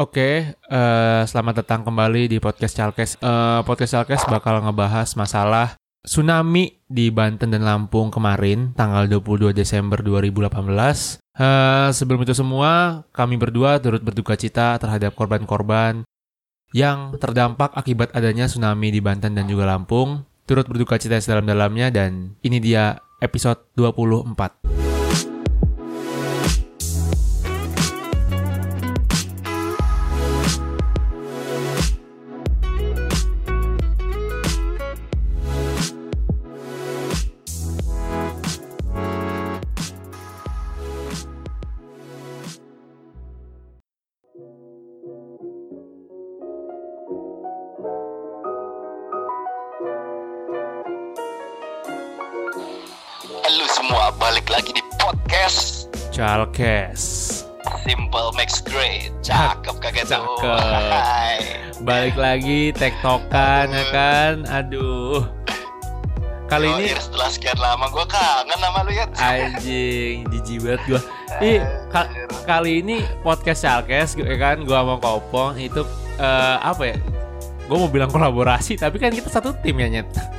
Oke, eh, selamat datang kembali di podcast Chalkes. Eh, podcast Chalkes bakal ngebahas masalah tsunami di Banten dan Lampung kemarin, tanggal 22 Desember 2018. Eh, sebelum itu semua, kami berdua turut berduka cita terhadap korban-korban yang terdampak akibat adanya tsunami di Banten dan juga Lampung. Turut berduka cita sedalam-dalamnya dan ini dia episode 24. Halo semua, balik lagi di podcast Chalkes. Simple Makes Great. Cakep kagak tuh. Cakep. Hai. Balik lagi tektokan ya kan. Aduh. Kali Yo, ini Ir, setelah sekian lama gue kangen sama lu ya. anjing jijik banget gua. Ih, ka- kali ini podcast Chalkes ya kan gua sama Kopong itu eh, apa ya? Gua mau bilang kolaborasi tapi kan kita satu tim ya nyet.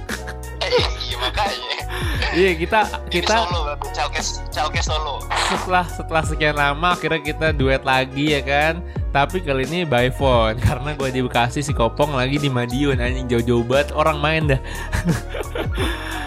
Iya. Iya kita Ini kita solo, Calkes, Calkes solo. setelah setelah sekian lama akhirnya kita duet lagi ya kan. Tapi kali ini by phone karena gue di Bekasi si Kopong lagi di Madiun anjing jauh-jauh banget orang main dah.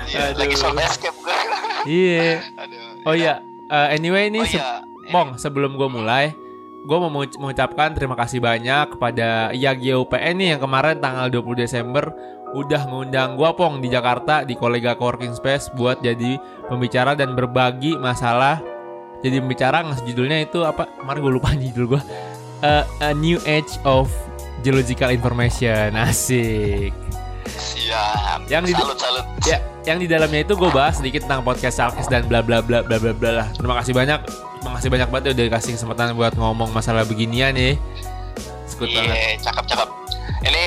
Iya, lagi soal escape gue. Iya. Aduh. Oh iya, eh, anyway ini Oh se- iya. Pong, sebelum gue mulai, gue mau menguc- mengucapkan terima kasih banyak kepada IAGI UPN nih yang kemarin tanggal 20 Desember udah ngundang gue Pong di Jakarta di kolega coworking space buat jadi pembicara dan berbagi masalah. Jadi pembicara judulnya itu apa? Kemarin gue lupa judul gue Eh, A New Age of Geological Information. Asik. Siap. Yang di- salut salut. ya yang di dalamnya itu gue bahas sedikit tentang podcast Salkes dan bla bla bla bla bla bla lah. Terima kasih banyak. Terima kasih banyak banget ya udah dikasih kesempatan buat ngomong masalah beginian nih sekut banget. Iya, cakep cakep. Ini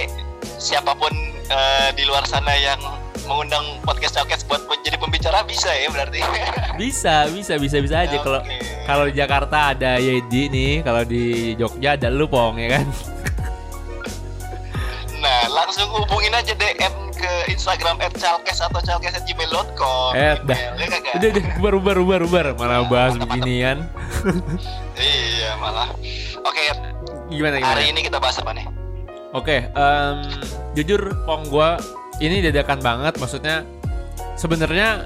siapa pun eh, di luar sana yang mengundang podcast Calkes buat jadi pembicara bisa ya berarti. bisa bisa bisa bisa aja kalau Oke. kalau di Jakarta ada Yedi nih kalau di Jogja ada lu pong ya kan Nah, langsung hubungin aja DM ke Instagram @calkes atau calkes@gmail.com. Eh, dah. Ya udah udah bubar bubar bubar bubar malah bahas beginian Iya, malah. Oke, gimana gimana hari ini kita bahas apa nih? Oke, em, jujur Pong gua ini dadakan banget. Maksudnya sebenarnya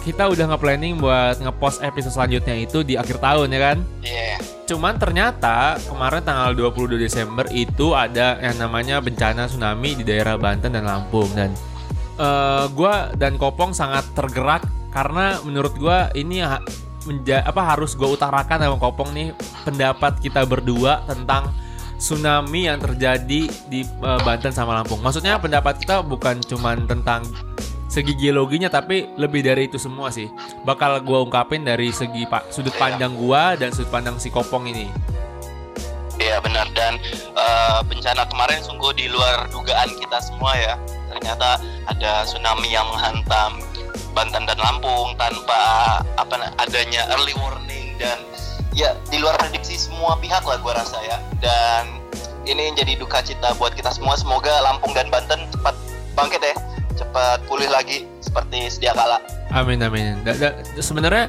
kita udah nge-planning buat nge-post episode selanjutnya itu di akhir tahun ya kan. Iya. Cuman ternyata kemarin tanggal 22 Desember itu ada yang namanya bencana tsunami di daerah Banten dan Lampung dan eh, gua dan Kopong sangat tergerak karena menurut gua ini ha- menja- apa harus gue utarakan sama Kopong nih pendapat kita berdua tentang tsunami yang terjadi di eh, Banten sama Lampung. Maksudnya pendapat kita bukan cuman tentang segi geologinya tapi lebih dari itu semua sih. Bakal gua ungkapin dari segi pak sudut pandang gua dan sudut pandang si Kopong ini. Iya benar dan eh, bencana kemarin sungguh di luar dugaan kita semua ya. Ternyata ada tsunami yang menghantam Banten dan Lampung tanpa apa adanya early warning dan ya di luar prediksi semua pihak lah gua rasa ya. Dan ini jadi duka cita buat kita semua. Semoga Lampung dan Banten cepat bangkit ya, cepat pulih lagi seperti sedia kala. Amin amin. Da- da- sebenarnya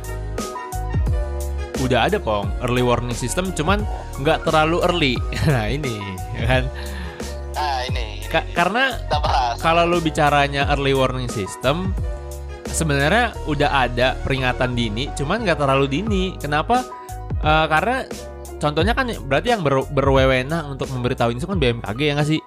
udah ada pong early warning system cuman nggak terlalu early. Nah ini ya kan. Nah ini, ini Ka- karena kalau lu bicaranya early warning system sebenarnya udah ada peringatan dini cuman nggak terlalu dini kenapa Eh, karena contohnya kan berarti yang ber- berwewenang untuk memberitahu ini itu kan BMKG ya nggak sih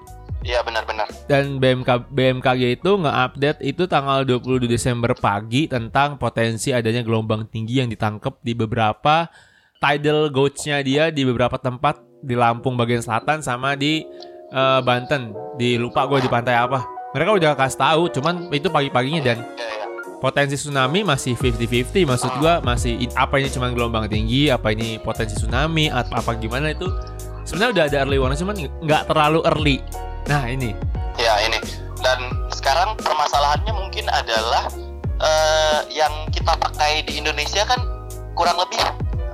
Iya benar-benar. dan BMK, BMKG itu nge-update itu tanggal 22 Desember pagi tentang potensi adanya gelombang tinggi yang ditangkap di beberapa tidal gauge-nya dia di beberapa tempat di Lampung bagian selatan sama di eh, Banten di lupa gue di pantai apa mereka udah kasih tahu cuman itu pagi-paginya dan Iya, iya. Potensi tsunami masih 50-50 maksud gua masih apa ini cuma gelombang tinggi? Apa ini potensi tsunami? Atau apa gimana itu? Sebenarnya udah ada early warning cuman nggak terlalu early. Nah ini. Ya ini. Dan sekarang permasalahannya mungkin adalah eh, yang kita pakai di Indonesia kan kurang lebih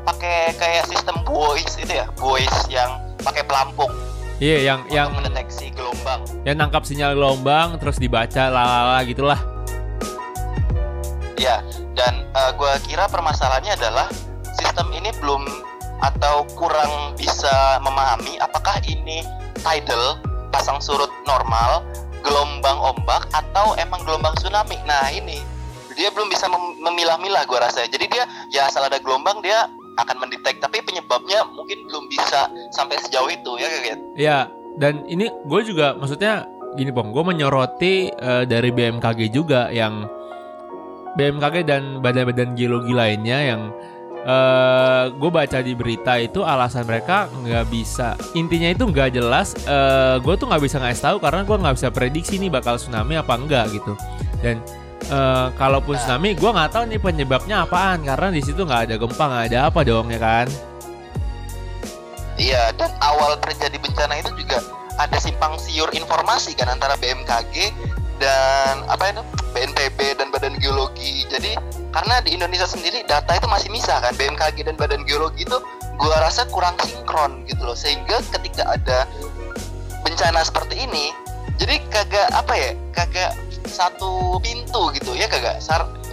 pakai kayak sistem voice itu ya voice yang pakai pelampung. Iya, yang yang untuk mendeteksi gelombang. yang nangkap sinyal gelombang terus dibaca lalala gitulah. Ya, dan uh, gue kira permasalahannya adalah sistem ini belum atau kurang bisa memahami apakah ini tidal pasang surut normal, gelombang ombak atau emang gelombang tsunami. Nah ini dia belum bisa mem- memilah-milah gue rasa. Jadi dia ya asal ada gelombang dia akan mendetek, tapi penyebabnya mungkin belum bisa sampai sejauh itu ya gitu. Ya, dan ini gue juga maksudnya gini Bang, gue menyoroti eh, dari BMKG juga yang BMKG dan badan-badan geologi lainnya yang eh gue baca di berita itu alasan mereka nggak bisa intinya itu nggak jelas eh gue tuh nggak bisa ngasih tahu karena gue nggak bisa prediksi nih bakal tsunami apa enggak gitu. Dan eh kalaupun tsunami gue nggak tahu nih penyebabnya apaan karena di situ nggak ada gempa nggak ada apa dong ya kan? Iya, dan awal terjadi bencana itu juga ada simpang siur informasi kan antara BMKG dan apa itu Geologi. Jadi karena di Indonesia sendiri data itu masih misah kan BMKG dan Badan Geologi itu gua rasa kurang sinkron gitu loh sehingga ketika ada bencana seperti ini jadi kagak apa ya kagak satu pintu gitu ya kagak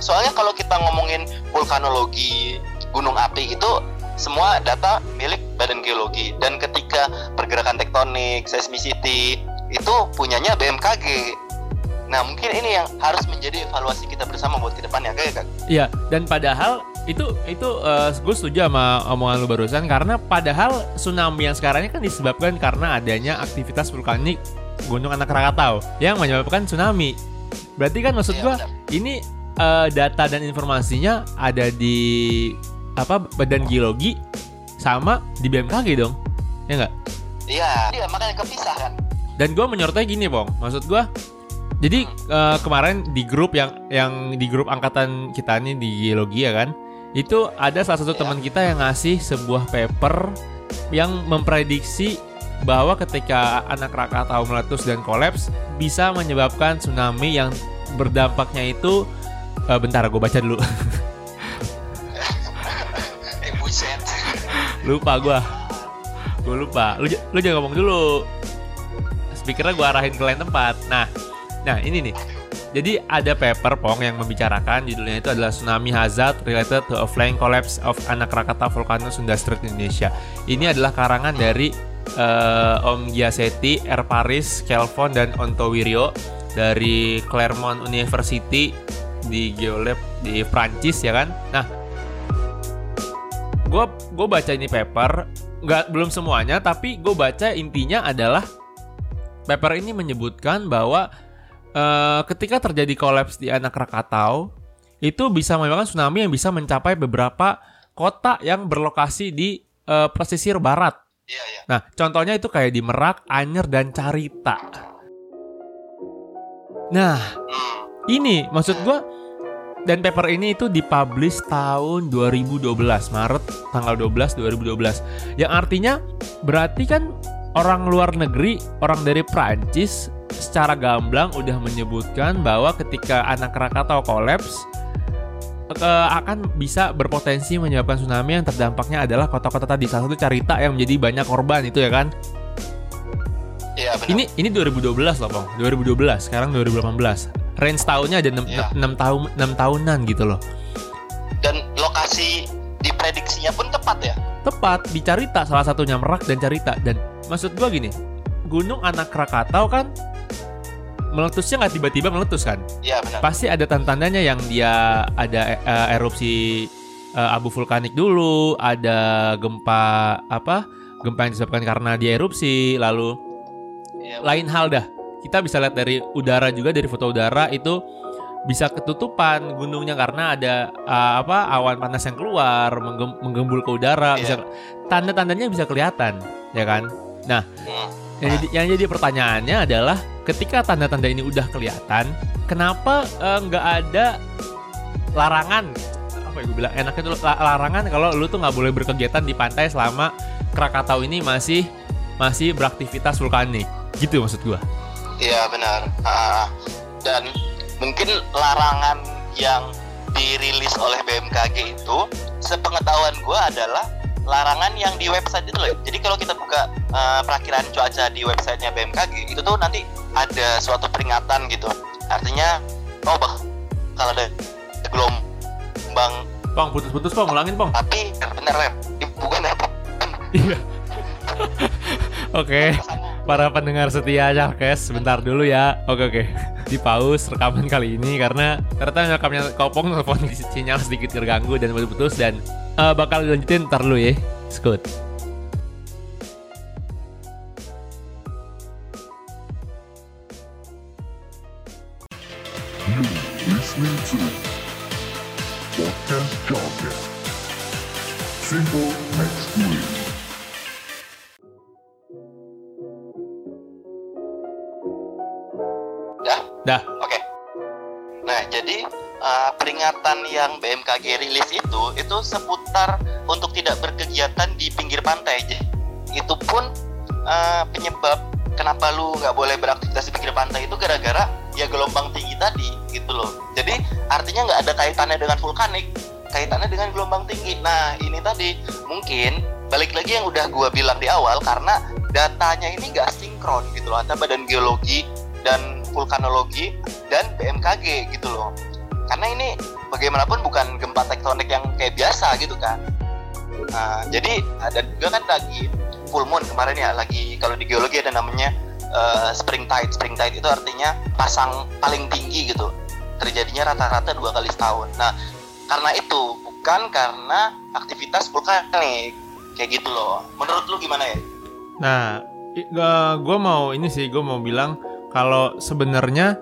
soalnya kalau kita ngomongin vulkanologi gunung api itu semua data milik Badan Geologi dan ketika pergerakan tektonik, seismicity itu punyanya BMKG. Nah mungkin ini yang harus menjadi evaluasi kita bersama buat ke depannya kayak kan? Iya, dan padahal itu itu gue setuju sama omongan lu barusan karena padahal tsunami yang sekarang ini kan disebabkan karena adanya aktivitas vulkanik Gunung Anak Rakatau yang menyebabkan tsunami. Berarti kan maksud Iya, gua benar. ini eh, data dan informasinya ada di apa Badan Geologi sama di BMKG dong. Ya enggak? Iya, iya makanya kepisah kan. Dan gue menyoroti gini, Bong. Maksud gue, jadi eh, kemarin di grup yang yang di grup angkatan kita nih di geologi ya kan, itu ada salah satu Iya. teman kita yang ngasih sebuah paper yang memprediksi bahwa ketika anak Krakatau meletus dan kolaps bisa menyebabkan tsunami yang berdampaknya itu eh, bentar gue baca dulu. Eh buset. lupa gue gue lupa. Lu, lu jangan ngomong dulu. Speakernya gue arahin ke lain tempat. Nah nah ini nih jadi ada paper pong yang membicarakan judulnya itu adalah tsunami hazard related to a flying collapse of anak Krakatau volcano Sunda Strait Indonesia ini adalah karangan dari eh, Om Giasetti, R. Paris, Kelvon dan Onto Wiryo dari Claremont University di Geolab di Prancis ya kan nah gue gue baca ini paper nggak belum semuanya tapi gue baca intinya adalah paper ini menyebutkan bahwa eh, ketika terjadi kolaps di anak Krakatau itu bisa menyebabkan tsunami yang bisa mencapai beberapa kota yang berlokasi di eh, pesisir barat. Iya iya. Nah, contohnya itu kayak di Merak, Anyer dan Carita. Nah, Hmm. ini maksud gua dan paper ini itu dipublish tahun 2012 Maret tanggal 12 2012 yang artinya berarti kan orang luar negeri orang dari Prancis secara gamblang udah menyebutkan bahwa ketika anak Krakatau kolaps akan bisa berpotensi menyebabkan tsunami yang terdampaknya adalah kota-kota tadi salah satu Carita yang menjadi banyak korban itu ya kan Iya benar. ini ini 2012 loh, Bang. 2012, sekarang 2018. Range tahunnya ada 6, Iya. tahun 6 tahunan gitu loh. dan lokasi diprediksinya pun tepat ya. Tepat di Carita salah satunya Merak dan Carita dan maksud gua gini, Gunung Anak Krakatau kan meletusnya nggak tiba-tiba meletus kan? Iya benar. Pasti ada tanda-tandanya yang dia ada eh, erupsi eh, abu vulkanik dulu, ada gempa apa? Gempa yang disebabkan karena dia erupsi, lalu Iya, lain hal dah. Kita bisa lihat dari udara juga dari foto udara itu bisa ketutupan gunungnya karena ada uh, apa awan panas yang keluar menggem- menggembul ke udara Iya. bisa tanda-tandanya bisa kelihatan ya kan Hmm. Yang jadi, yang jadi pertanyaannya adalah ketika tanda-tanda ini udah kelihatan kenapa eh, nggak ada larangan? Apa ya gue bilang enaknya tuh la- larangan kalau lu tuh nggak boleh berkegiatan di pantai selama Krakatau ini masih masih beraktivitas vulkanik. Gitu maksud gua. Iya benar. Ah, dan mungkin larangan yang dirilis oleh BMKG itu, sepengetahuan gue adalah larangan yang di website itu loh. Jadi kalau kita buka uh, perakiraan cuaca di websitenya BMKG itu tuh nanti ada suatu peringatan gitu. Artinya oh bah kalau ada gelombang Pong, putus-putus Pong, ulangin Pong. tapi bener Rem. bukan ya Iya. Oke, para pendengar setia Chalkes, sebentar dulu ya. Oke oke, di pause rekaman kali ini karena ternyata rekamnya kopong telepon sinyal sedikit terganggu dan putus-putus dan eh, bakal dilanjutin ntar dulu ya. Skut. Listening to BMKG rilis itu itu seputar untuk tidak berkegiatan di pinggir pantai. Itu pun uh, penyebab kenapa lu nggak boleh beraktivitas di pinggir pantai itu gara-gara ya gelombang tinggi tadi gitu loh. Jadi artinya nggak ada kaitannya dengan vulkanik, kaitannya dengan gelombang tinggi. Nah, ini tadi mungkin balik lagi yang udah gua bilang di awal karena datanya ini nggak sinkron gitu loh antara badan geologi dan vulkanologi dan BMKG gitu loh. Karena ini bagaimanapun bukan gempa tektonik yang kayak biasa gitu kan. Nah, jadi ada juga kan lagi full moon kemarin ya lagi kalau di geologi ada namanya uh, spring tide. Spring tide itu artinya pasang paling tinggi gitu. Terjadinya rata-rata dua kali setahun. Nah, karena itu bukan karena aktivitas vulkanik kayak gitu loh. Menurut lu gimana ya? Nah, gue mau ini sih, gue mau bilang kalau sebenarnya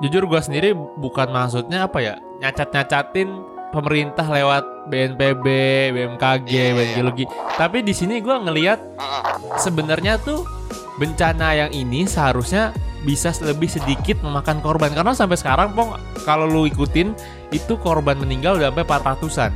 jujur gue sendiri bukan maksudnya apa ya nyacat-nyacatin pemerintah lewat BNPB, BMKG, Iya, iya, Badan iya. Geologi. Tapi di sini gue ngelihat sebenarnya tuh bencana yang ini seharusnya bisa lebih sedikit memakan korban karena sampai sekarang pong kalau lu ikutin itu korban meninggal udah sampai 400-an.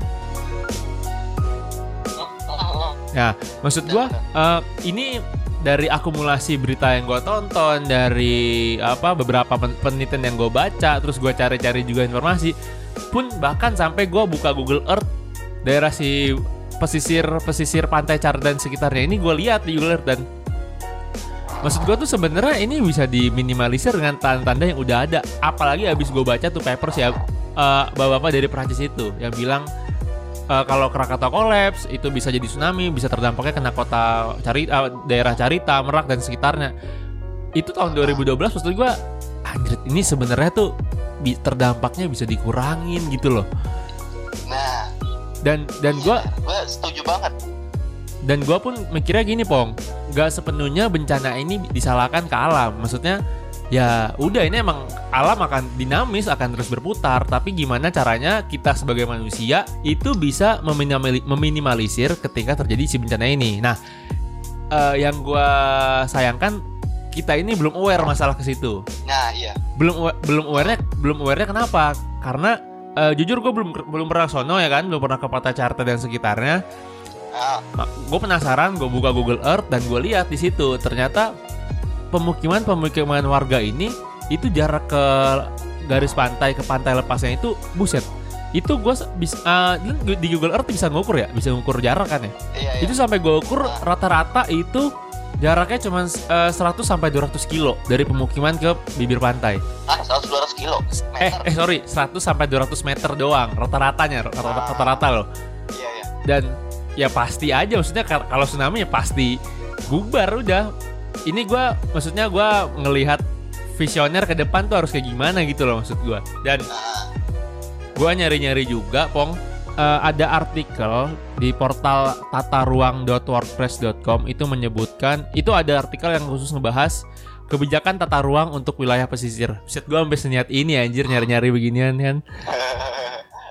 Ya, maksud gua eh, ini dari akumulasi berita yang gua tonton, dari apa beberapa pen- penelitian yang gue baca, terus gua cari-cari juga informasi, pun bahkan sampai gua buka Google Earth daerah si pesisir pesisir pantai Cardan sekitarnya ini gue lihat di Google Earth dan maksud gua tuh sebenarnya ini bisa diminimalisir dengan tanda-tanda yang udah ada. Apalagi abis gue baca tuh papers ya eh, bapak-bapak dari Prancis itu yang bilang eh, kalau Krakatau kolaps itu bisa jadi tsunami, bisa terdampaknya kena kota cari eh, daerah Carita, Merak dan sekitarnya. Itu tahun 2012 maksud gue anjir ini sebenarnya tuh bi- terdampaknya bisa dikurangin gitu loh. Nah, Dan dan gua gue setuju banget. dan gua pun mikirnya gini pong nggak sepenuhnya bencana ini disalahkan ke alam maksudnya ya udah ini emang alam akan dinamis akan terus berputar. Tapi gimana caranya kita sebagai manusia itu bisa meminimali- meminimalisir ketika terjadi si bencana ini? Nah eh, yang gua sayangkan kita ini belum aware masalah ke situ. Nah, iya. belum belum awarenya belum awarenya kenapa? Karena eh, jujur gue belum belum pernah sono ya kan? Belum pernah ke Pantai Carta dan sekitarnya. Ah, gue penasaran gue buka Google Earth dan gue lihat di situ ternyata pemukiman pemukiman warga ini itu jarak ke garis pantai ke pantai lepasnya itu buset itu gue bisa di Google Earth bisa ngukur ya bisa ngukur jarak kan ya iya, iya. itu sampai gue ukur rata-rata itu jaraknya cuma eh, 100 sampai 200 kilo dari pemukiman ke bibir pantai Ah, 100-200 kilo. eh Meter. eh sorry 100 sampai 200 meter doang rata-ratanya rata- rata-rata loh Iya, iya. dan ya pasti aja maksudnya kal- kalau tsunami ya pasti bubar udah ini gua maksudnya gua ngelihat visioner ke depan tuh harus kayak gimana gitu loh maksud gua dan gua nyari-nyari juga pong eh, ada artikel di portal tataruang.wordpress.com itu menyebutkan itu ada artikel yang khusus ngebahas kebijakan tata ruang untuk wilayah pesisir. Set gua sampai seniat ini anjir nyari-nyari beginian kan.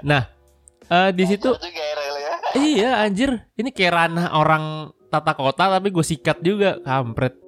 Nah, eh, di situ ya, ya. Iya anjir, ini kayak ranah orang tata kota tapi gue sikat juga, kampret.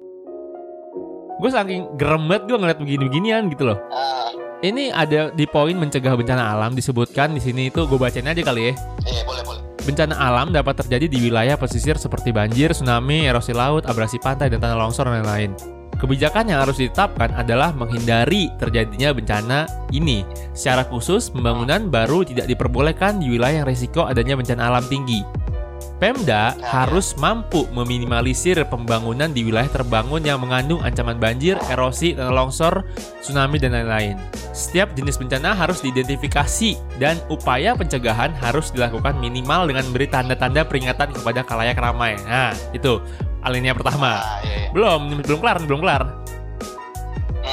Gue saking gerem banget gue ngeliat begini-beginian gitu loh. Ah, Ini ada di poin mencegah bencana alam disebutkan di sini itu gue bacain aja kali ya. iya, boleh, boleh. Bencana alam dapat terjadi di wilayah pesisir seperti banjir, tsunami, erosi laut, abrasi pantai, dan tanah longsor dan lain-lain. Kebijakan yang harus ditetapkan adalah menghindari terjadinya bencana ini. Secara khusus, pembangunan baru tidak diperbolehkan di wilayah yang risiko adanya bencana alam tinggi. Pemda Nah, harus mampu meminimalisir pembangunan di wilayah terbangun yang mengandung ancaman banjir, erosi, tanah longsor, tsunami, dan lain-lain. Setiap jenis bencana harus diidentifikasi dan upaya pencegahan harus dilakukan minimal dengan beri tanda-tanda peringatan kepada kalayak ramai. Nah, itu alinea pertama. Nah, iya, iya. Belum, belum kelar, belum kelar.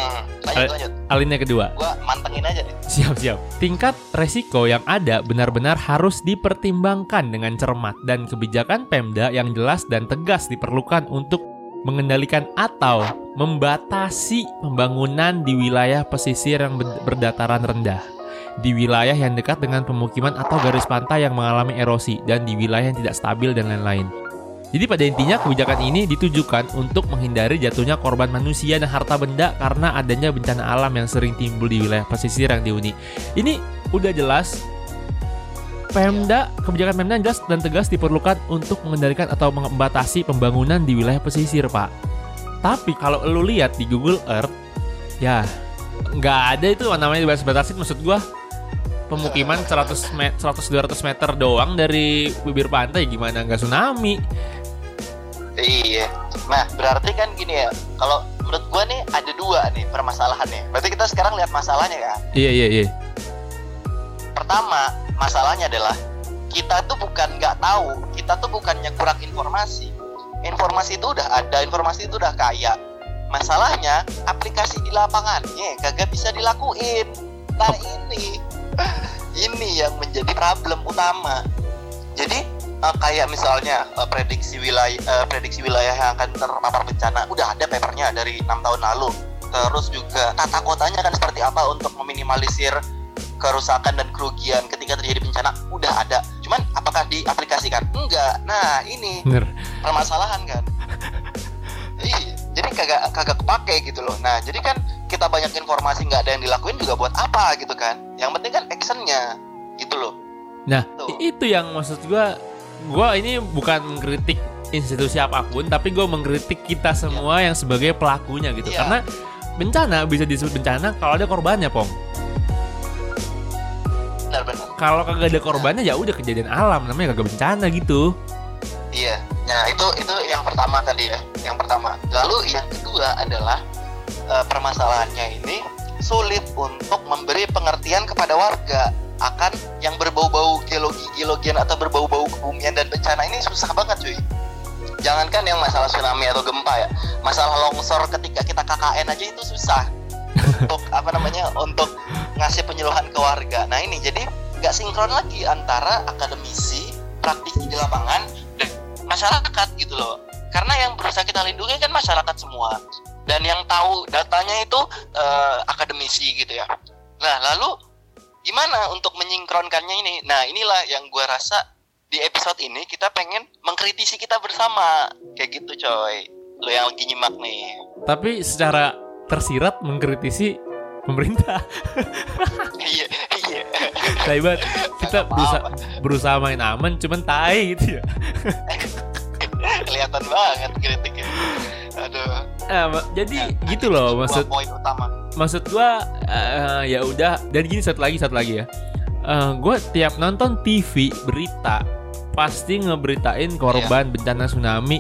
Hmm, lanjut lanjut. Alinea kedua. Gua mantengin aja deh. Siap, siap. Tingkat resiko yang ada benar-benar harus dipertimbangkan dengan cermat dan kebijakan Pemda yang jelas dan tegas diperlukan untuk mengendalikan atau membatasi pembangunan di wilayah pesisir yang ber- berdataran rendah, di wilayah yang dekat dengan pemukiman atau garis pantai yang mengalami erosi, dan di wilayah yang tidak stabil dan lain-lain. Jadi pada intinya kebijakan ini ditujukan untuk menghindari jatuhnya korban manusia dan harta benda karena adanya bencana alam yang sering timbul di wilayah pesisir yang dihuni. Ini udah jelas Pemda, kebijakan Pemda jelas dan tegas diperlukan untuk mengendalikan atau membatasi pembangunan di wilayah pesisir, Pak. Tapi kalau lu lihat di Google Earth, ya nggak ada itu namanya dibatas-batasin. Maksud gua pemukiman 100 met 100 200 meter doang dari bibir pantai gimana nggak tsunami? Iya. Nah, berarti kan gini ya. Kalau menurut gua nih ada dua nih permasalahannya. Berarti kita sekarang lihat masalahnya kan. Iya iya iya. Pertama, masalahnya adalah kita tuh bukan nggak tahu, kita tuh bukannya kurang informasi. Informasi itu udah ada, informasi itu udah kaya. Masalahnya aplikasi di lapangannya kagak bisa dilakuin. Nah ini, ini yang menjadi problem utama. Jadi eh, kayak misalnya eh, prediksi wilayah eh, prediksi wilayah yang akan terpapar bencana udah ada papernya dari enam tahun lalu. Terus juga tata kotanya kan seperti apa untuk meminimalisir kerusakan dan kerugian ketika terjadi bencana udah ada. Cuman apakah diaplikasikan? Enggak. Nah, ini Bener. permasalahan kan. Iya, jadi kagak kagak kepake gitu loh. Nah, jadi kan kita banyak informasi nggak ada yang dilakuin juga buat apa gitu kan? Yang penting kan actionnya gitu loh. Nah, Tuh. itu yang maksud gua gua ini bukan mengkritik institusi apa pun, tapi gua mengkritik kita semua yang sebagai pelakunya gitu. Iya. Karena bencana bisa disebut bencana kalau ada korbannya, Pong. Kalau kagak ada korbannya ya udah kejadian alam namanya kagak bencana gitu. Iya. Nah, itu itu yang pertama tadi ya. Yang pertama. Lalu yang kedua adalah eh, permasalahannya ini sulit untuk memberi pengertian kepada warga akan yang berbau-bau geologi geologian atau berbau-bau kebumian dan bencana ini susah banget cuy. Jangankan yang masalah tsunami atau gempa ya, masalah longsor ketika kita KKN aja itu susah untuk apa namanya untuk ngasih penyuluhan ke warga. Nah ini jadi nggak sinkron lagi antara akademisi, praktisi di lapangan dan masyarakat gitu loh. Karena yang berusaha kita lindungi kan masyarakat semua dan yang tahu datanya itu eh, akademisi gitu ya. Nah lalu gimana untuk menyingkronkannya ini? Nah inilah yang gua rasa di episode ini kita pengen mengkritisi kita bersama kayak gitu coy. Lo yang lagi nyimak nih. Tapi secara tersirat mengkritisi pemerintah. Iya iya. Tai banget. Kita berusaha, berusaha main aman cuman tai gitu ya. kelihatan banget kritiknya aduh Nah, jadi Ya, gitu loh maksud poin utama maksud gua eh, ya udah dan gini satu lagi satu lagi ya. Eh, gua tiap nonton TV berita pasti ngeberitain korban bencana tsunami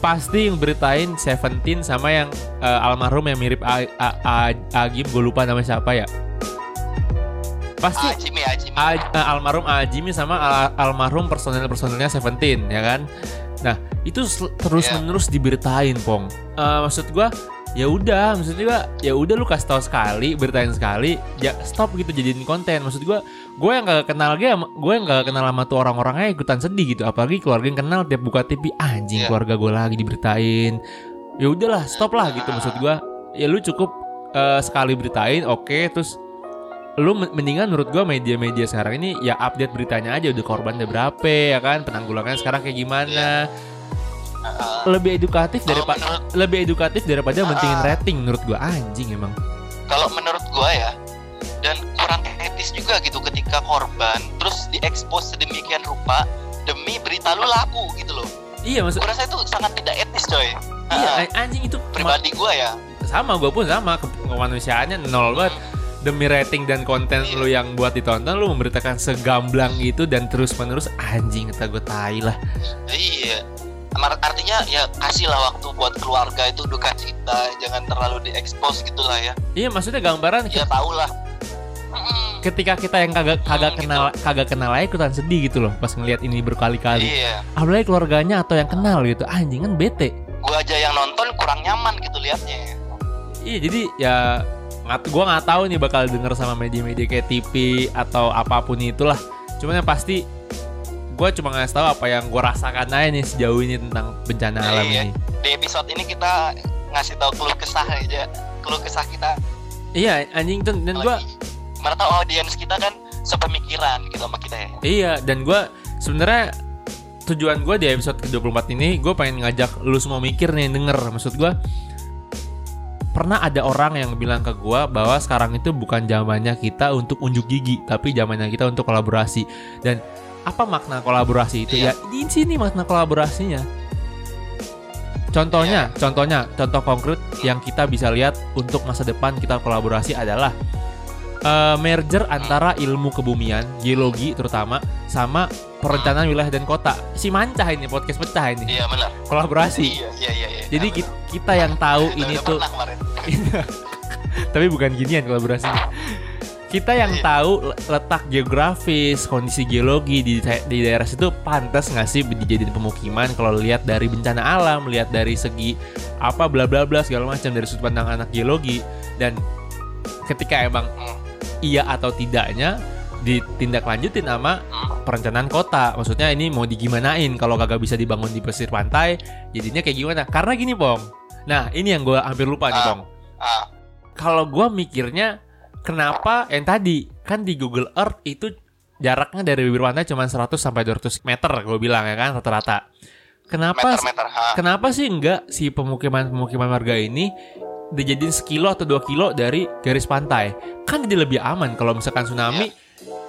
pasti ngeberitain Seventeen sama yang eh, almarhum yang mirip A- A- A- Agim gue lupa namanya siapa ya pasti ah Jimmy ah Jimmy A- eh, almarhum Ajimi sama al- almarhum personel-personelnya Seventeen ya kan. Nah itu terus menerus diberitain pong. Eh, maksud gua ya udah maksud gua ya udah lu kasih tahu sekali beritain sekali ya stop gitu jadiin konten. Maksud gua gue yang gak kenal dia gue yang gak kenal sama tuh orang-orangnya ikutan sedih gitu. Apalagi keluarga yang kenal tiap buka TV anjing Iya. keluarga gue lagi diberitain. Ya udahlah stop lah gitu maksud gua. Ya lu cukup eh, sekali beritain oke terus lu men- mendingan menurut gua media-media sekarang ini ya update beritanya aja udah korban udah berapa ya kan? Penanggulangannya sekarang kayak gimana Ah, lebih edukatif daripada menurut- lebih edukatif daripada Ah. mentingin rating menurut gua. Anjing emang. Kalau menurut gua ya dan kurang etis juga gitu ketika korban terus diekspos sedemikian rupa demi berita lu laku gitu loh. Iya maksud gua rasa itu sangat tidak etis coy. Iya Ah, an- anjing itu pribadi gua ya. Sama gua pun sama. Ke- kemanusiaannya nol banget. Demi rating dan konten Iya. lu yang buat ditonton lu memberitakan segamblang itu dan terus menerus anjing kata gue tai lah. Iya. Artinya ya kasihlah waktu buat keluarga itu duka cita, jangan terlalu diekspos gitulah ya. iya maksudnya gambaran Ya tau lah. Ketika kita yang kagak kagak Hmm, kenal kagak kenal aja ikutan sedih gitu loh pas ngelihat ini berkali-kali Iya. apalagi keluarganya atau yang kenal gitu anjing kan bete Gua aja yang nonton kurang nyaman gitu liatnya. iya jadi ya nggak gua nggak tahu nih bakal denger sama media-media kayak TV atau apa pun itulah cuman yang pasti gue cuma ngasih tahu apa yang gue rasakan aja nih sejauh ini tentang bencana Iya, alam iya. ini Di episode ini kita ngasih tahu keluh kesah aja, keluh kesah kita. iya anjing tuh dan gue. Mana tahu audiens kita kan sepemikiran gitu sama kita ya. Iya, dan gue sebenarnya tujuan gue di episode ke-24 ini gue pengen ngajak lu semua mikir nih denger maksud gue pernah ada orang yang bilang ke gue bahwa sekarang itu bukan zamannya kita untuk unjuk gigi tapi zamannya kita untuk kolaborasi. Dan apa makna kolaborasi itu? Iya. ya di sini makna kolaborasinya. Contohnya contohnya contoh konkret yang kita bisa lihat untuk masa depan kita kolaborasi adalah eh, merger antara ilmu kebumian, geologi terutama sama perencanaan wilayah dan kota. Si mancah ini podcast pecah ini. Iya benar. Kolaborasi. Iya iya iya. iya. Jadi Iya, ki- kita yang tahu benar. ini tuh tapi bukan ginian kolaborasinya. Kita yang Iya. tahu le- letak geografis, kondisi geologi di di daerah situ pantas nggak sih dijadiin pemukiman kalau lihat dari bencana alam, lihat dari segi apa bla bla bla segala macam dari sudut pandang anak geologi dan ketika emang Hmm. Iya atau tidaknya ditindaklanjutin sama perencanaan kota. Maksudnya ini mau digimanain kalau kagak bisa dibangun di pesisir pantai, jadinya kayak gimana? Karena gini, Pong. Nah, ini yang gue hampir lupa nih, Ah. Pong. Ah, Kalau gue mikirnya, kenapa yang tadi kan di Google Earth itu jaraknya dari bibir pantai cuma 100 sampai 200 meter, gue bilang ya kan rata-rata. Kenapa? meter-meter. Ha. Kenapa sih enggak si pemukiman-pemukiman warga ini dijadiin sekilo atau dua kilo dari garis pantai? Kan jadi lebih aman kalau misalkan tsunami.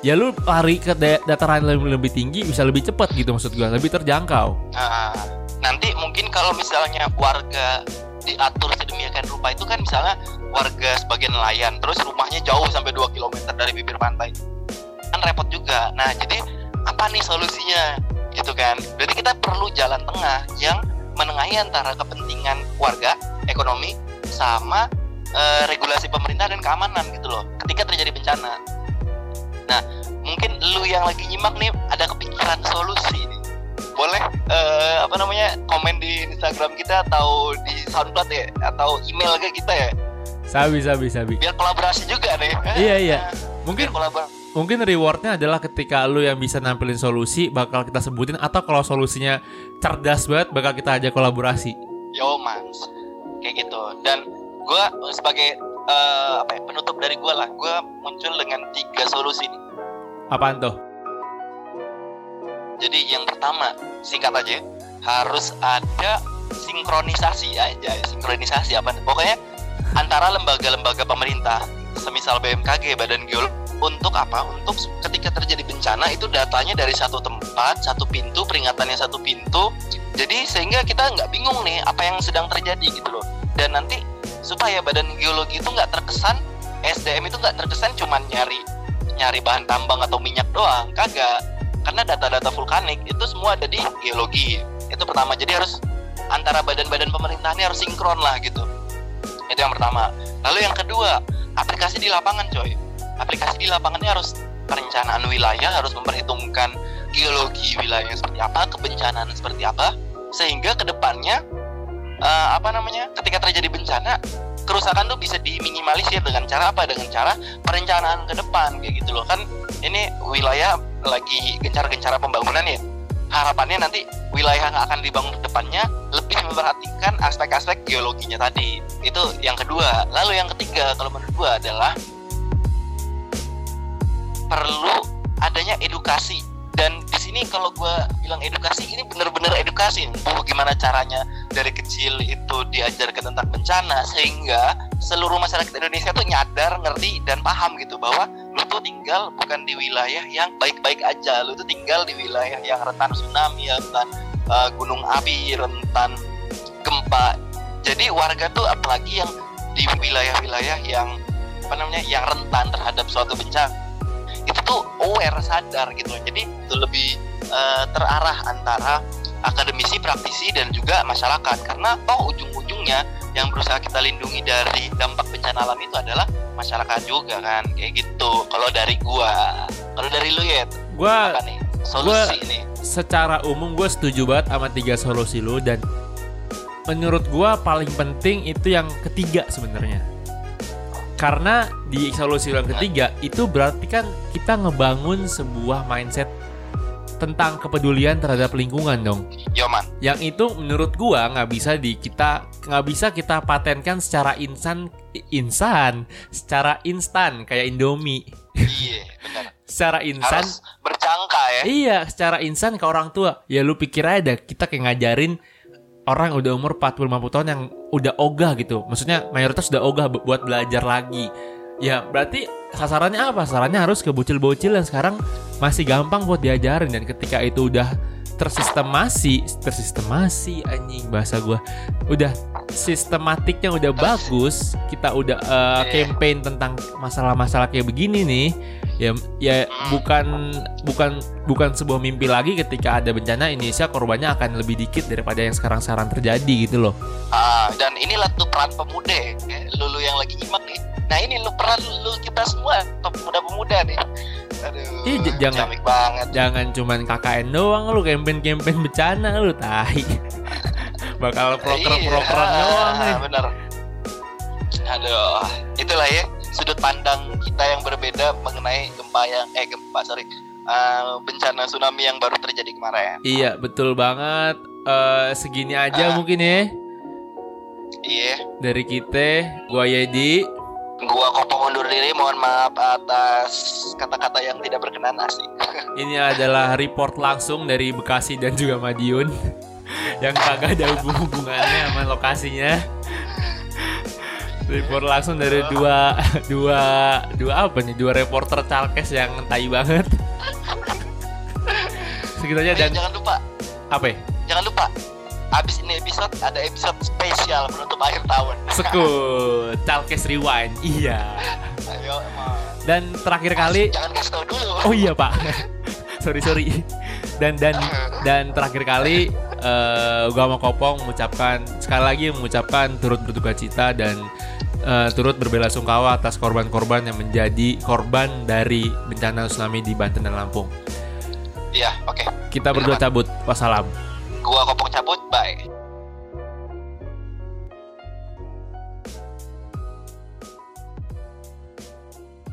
Ya lu lari ke da- dataran lebih, lebih tinggi bisa lebih cepat gitu maksud gua, lebih terjangkau. Ah, nanti mungkin kalau misalnya warga diatur sedemikian rupa itu kan misalnya warga sebagian nelayan terus rumahnya jauh sampai 2 km dari bibir pantai. Kan repot juga. Nah jadi apa nih solusinya? Gitu kan. Jadi kita perlu jalan tengah yang menengahi antara kepentingan warga ekonomi sama eh, regulasi pemerintah dan keamanan gitu loh ketika terjadi bencana nah mungkin lu yang lagi nyimak nih ada kepikiran solusi nih boleh eh, apa namanya komen di Instagram kita atau di SoundCloud ya atau email ke kita ya Sabi sabi sabi. biar kolaborasi juga nih Iya, iya. Mungkin kolaborasi mungkin rewardnya adalah ketika lu yang bisa nampilin solusi bakal kita sebutin atau kalau solusinya cerdas banget bakal kita ajak kolaborasi. yo mans kayak gitu. Dan gue sebagai eh, apa ya, penutup dari gue lah gue muncul dengan tiga solusi nih. Apaan tuh? jadi yang pertama singkat aja harus ada sinkronisasi aja sinkronisasi apa pokoknya antara lembaga-lembaga pemerintah semisal BMKG Badan Geologi untuk apa? Untuk ketika terjadi bencana itu datanya dari satu tempat satu pintu peringatannya satu pintu. Jadi sehingga kita nggak bingung nih apa yang sedang terjadi gitu loh. Dan nanti supaya Badan Geologi itu nggak terkesan SDM itu nggak terkesan cuman nyari nyari bahan tambang atau minyak doang. Kagak. Karena data-data vulkanik itu semua ada di geologi. Itu pertama. Jadi harus antara badan-badan pemerintah ini harus sinkron lah gitu. Itu yang pertama. Lalu yang kedua aplikasi di lapangan coy aplikasi di lapangan ini harus perencanaan wilayah harus memperhitungkan geologi wilayahnya seperti apa kebencanaan seperti apa sehingga ke depannya eh, apa namanya ketika terjadi bencana kerusakan tuh bisa diminimalisir dengan cara apa? Dengan cara perencanaan ke depan kayak gitu loh. Kan ini wilayah lagi gencar-gencar pembangunan ya. Harapannya nanti wilayah yang akan dibangun ke depannya lebih memperhatikan aspek-aspek geologinya tadi. Itu yang kedua. Lalu yang ketiga kalau menurut gua adalah perlu adanya edukasi. Dan di sini kalau gua bilang edukasi ini benar-benar edukasi. Bu gimana caranya dari kecil itu diajarkan tentang bencana sehingga seluruh masyarakat Indonesia tuh nyadar ngerti dan paham gitu bahwa lu tuh tinggal bukan di wilayah yang baik-baik aja. Lu tuh tinggal di wilayah yang rentan tsunami rentan uh, gunung api rentan gempa. Jadi warga tuh apalagi yang di wilayah-wilayah yang apa namanya yang rentan terhadap suatu bencana tuh aware sadar gitu jadi itu lebih eh, terarah antara akademisi praktisi dan juga masyarakat. Karena toh ujung-ujungnya yang berusaha kita lindungi dari dampak bencana alam itu adalah masyarakat juga kan. Kayak gitu. Kalau dari gua kalau dari lu ya Gua apa nih solusi nih secara umum gue setuju banget sama tiga solusi lu dan menurut gua paling penting itu yang ketiga sebenarnya karena di solusi yang ketiga itu berarti kan kita ngebangun sebuah mindset tentang kepedulian terhadap lingkungan dong. Yoman yang itu menurut gua nggak bisa di kita nggak bisa kita patenkan secara insan insan secara instan kayak Indomie. Iya benar. Secara insan. Harus berjangka ya. Iya, secara insan ke orang tua. Ya lu pikir aja kita kayak ngajarin orang udah umur 40 50 tahun yang udah ogah gitu. Maksudnya mayoritas udah ogah bu- buat belajar lagi. Ya, berarti sasarannya apa? Sasarannya harus ke bocil-bocil yang sekarang masih gampang buat diajarin dan ketika itu udah tersistemasi, tersistemasi anjing bahasa gua. Udah sistematiknya udah bagus, kita udah Iya. campaign tentang masalah-masalah kayak begini nih. Ya ya bukan bukan bukan sebuah mimpi lagi ketika ada bencana Indonesia korbannya akan lebih dikit daripada yang sekarang-sekarang terjadi gitu loh. Ah, dan inilah tuh peran pemuda ya. Lulu yang lagi nyimak nih. Nah ini lu peran lu kita semua pemuda-pemuda nih. Aduh, Ih, j- jangan- banget. Jangan cuman KKN doang lu campaign-campaign bencana lu tai. Bakal proker-prokeran Iya, doang nih. Bener. Aduh, itulah ya sudut pandang kita yang berbeda mengenai gempa yang eh gempa sorry Eh, bencana tsunami yang baru terjadi kemarin. Iya, betul banget. Eh segini aja Ah. mungkin ya Iya, dari kita. Gua Yedi. gua kopong undur diri. Mohon maaf atas kata-kata yang tidak berkenan asik. Ini adalah report langsung dari Bekasi dan juga Madiun yang kagak ada hubung-hubungannya sama lokasinya. Report langsung dari dua dua dua apa nih? Dua reporter Calkes yang tai banget. Segitu aja Eh, dan jangan lupa, apa ya? jangan lupa. Abis ini episode ada episode spesial menutup akhir tahun. Sekut Calkes Rewind. Iya. Ayo, emang. Dan terakhir kali Jangan kasih tau dulu. Oh iya pak, sorry sorry. Dan dan dan terakhir kali eh gua sama Kopong mengucapkan sekali lagi mengucapkan turut berduka cita dan eh, turut berbela-sungkawa atas korban-korban yang menjadi korban dari bencana tsunami di Banten dan Lampung. Iya, oke. Kita berdua cabut. Wassalam. Gua kopong cabut, bye.